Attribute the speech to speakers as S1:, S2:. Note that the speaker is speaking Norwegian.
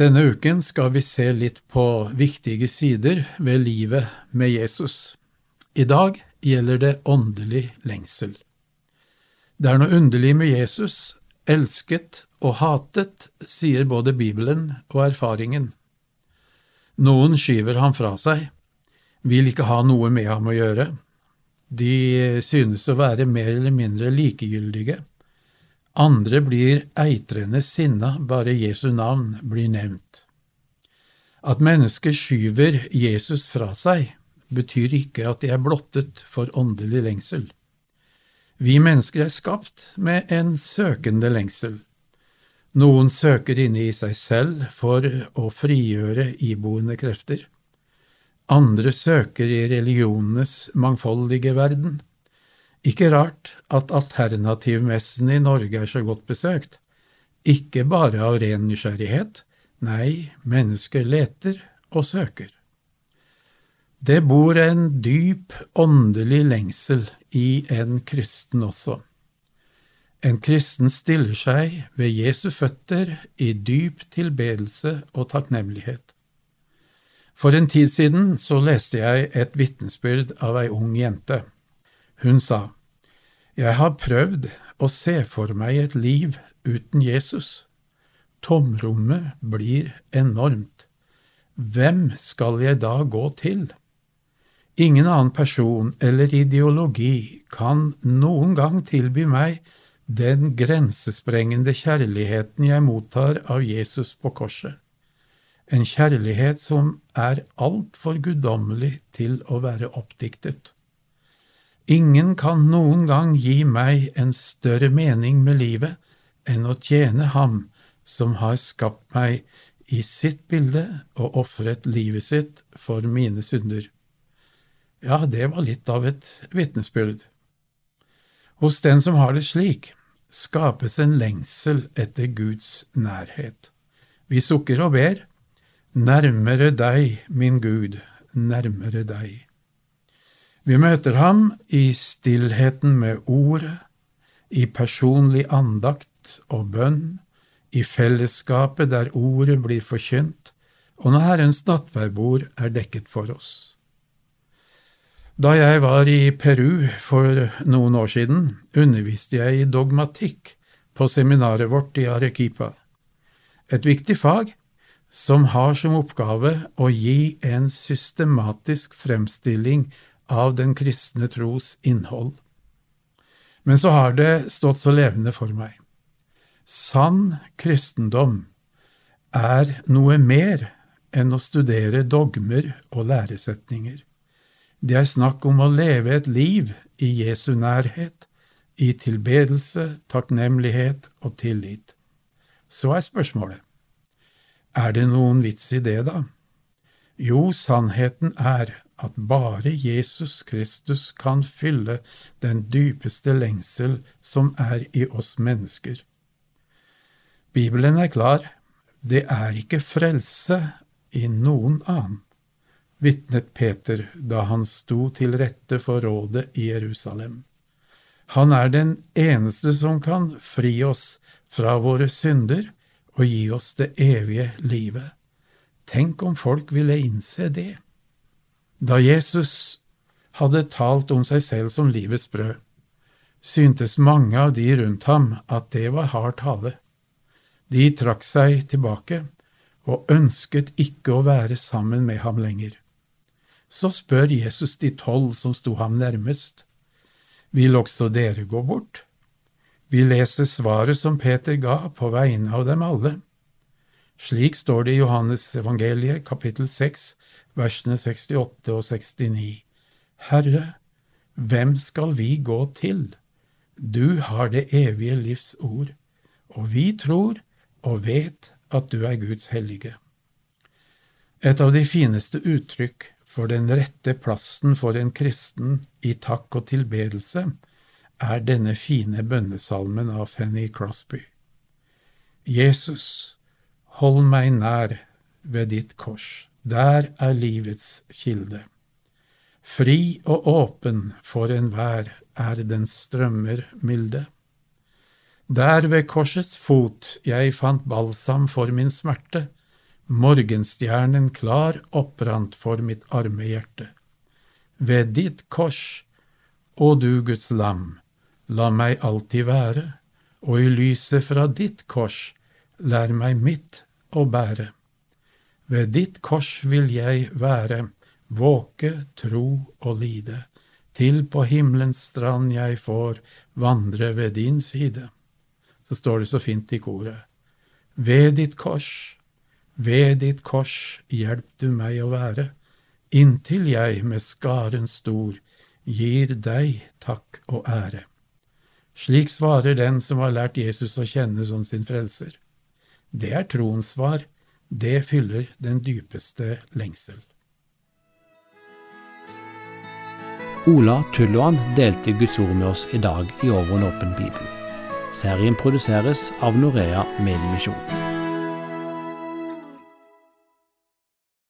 S1: Denne uken skal vi se litt på viktige sider ved livet med Jesus. I dag gjelder det åndelig lengsel. Det er noe underlig med Jesus, elsket og hatet, sier både Bibelen og erfaringen. Noen skyver ham fra seg, vil ikke ha noe med ham å gjøre. De synes å være mer eller mindre likegyldige. Andre blir eitrende sinna bare Jesu navn blir nevnt. At mennesker skyver Jesus fra seg, betyr ikke at de er blottet for åndelig lengsel. Vi mennesker er skapt med en søkende lengsel. Noen søker inne i seg selv for å frigjøre iboende krefter. Andre søker i religionenes mangfoldige verden. Ikke rart at alternativmessen i Norge er så godt besøkt. Ikke bare av ren nysgjerrighet, nei, mennesker leter og søker. Det bor en dyp åndelig lengsel i en kristen også. En kristen stiller seg ved Jesu føtter i dyp tilbedelse og takknemlighet. For en tid siden så leste jeg et vitnesbyrd av ei ung jente. Hun sa, Jeg har prøvd å se for meg et liv uten Jesus. Tomrommet blir enormt. Hvem skal jeg da gå til? Ingen annen person eller ideologi kan noen gang tilby meg den grensesprengende kjærligheten jeg mottar av Jesus på korset, en kjærlighet som er altfor guddommelig til å være oppdiktet. Ingen kan noen gang gi meg en større mening med livet enn å tjene Ham som har skapt meg i sitt bilde og ofret livet sitt for mine synder. Ja, det var litt av et vitnesbyrd. Hos den som har det slik, skapes en lengsel etter Guds nærhet. Vi sukker og ber, nærmere deg, min Gud, nærmere deg. Vi møter ham i stillheten med ordet, i personlig andakt og bønn, i fellesskapet der ordet blir forkynt, og når Herrens nattverdbord er dekket for oss. Da jeg var i Peru for noen år siden, underviste jeg i dogmatikk på seminaret vårt i Arequipa, et viktig fag som har som oppgave å gi en systematisk fremstilling av den kristne tros innhold. Men så har det stått så levende for meg. Sann kristendom er noe mer enn å studere dogmer og læresetninger. Det er snakk om å leve et liv i Jesu nærhet, i tilbedelse, takknemlighet og tillit. Så er spørsmålet, er det noen vits i det, da? Jo, sannheten er at bare Jesus Kristus kan fylle den dypeste lengsel som er i oss mennesker. Bibelen er klar, det er ikke frelse i noen annen vitnet Peter da han sto til rette for rådet i Jerusalem. Han er den eneste som kan fri oss fra våre synder og gi oss det evige livet. Tenk om folk ville innse det. Da Jesus hadde talt om seg selv som livets brød, syntes mange av de rundt ham at det var hard tale. De trakk seg tilbake og ønsket ikke å være sammen med ham lenger. Så spør Jesus de tolv som sto ham nærmest, vil også dere gå bort? Vi leser svaret som Peter ga på vegne av dem alle. Slik står det i Johannes evangeliet kapittel 6 versene 68 og 69. Herre, hvem skal vi gå til? Du har det evige livs ord, og vi tror og vet at du er Guds hellige. Et av de fineste uttrykk for den rette plassen for en kristen i takk og tilbedelse er denne fine bønnesalmen av Fanny Crosby. Jesus, hold meg nær ved ditt kors, der er livets kilde. Fri og åpen for enhver er den strømmer milde. Der ved korsets fot jeg fant balsam for min smerte, morgenstjernen klar opprant for mitt arme hjerte. Ved ditt kors, å du Guds lam, la meg alltid være, og i lyset fra ditt kors, lær meg mitt å bære. Ved ditt kors vil jeg være, våke, tro og lide, til på himmelens strand jeg får vandre ved din side. Så står det så fint i koret. Ved ditt kors, ved ditt kors hjelp du meg å være, inntil jeg med skaren stor gir deg takk og ære. Slik svarer den som har lært Jesus å kjenne som sin frelser. Det er troens svar, det fyller den dypeste lengsel.
S2: Ola Tulloan delte Guds ord med oss i dag i Over en åpen bibel. Serien produseres av Norea Mediemisjon.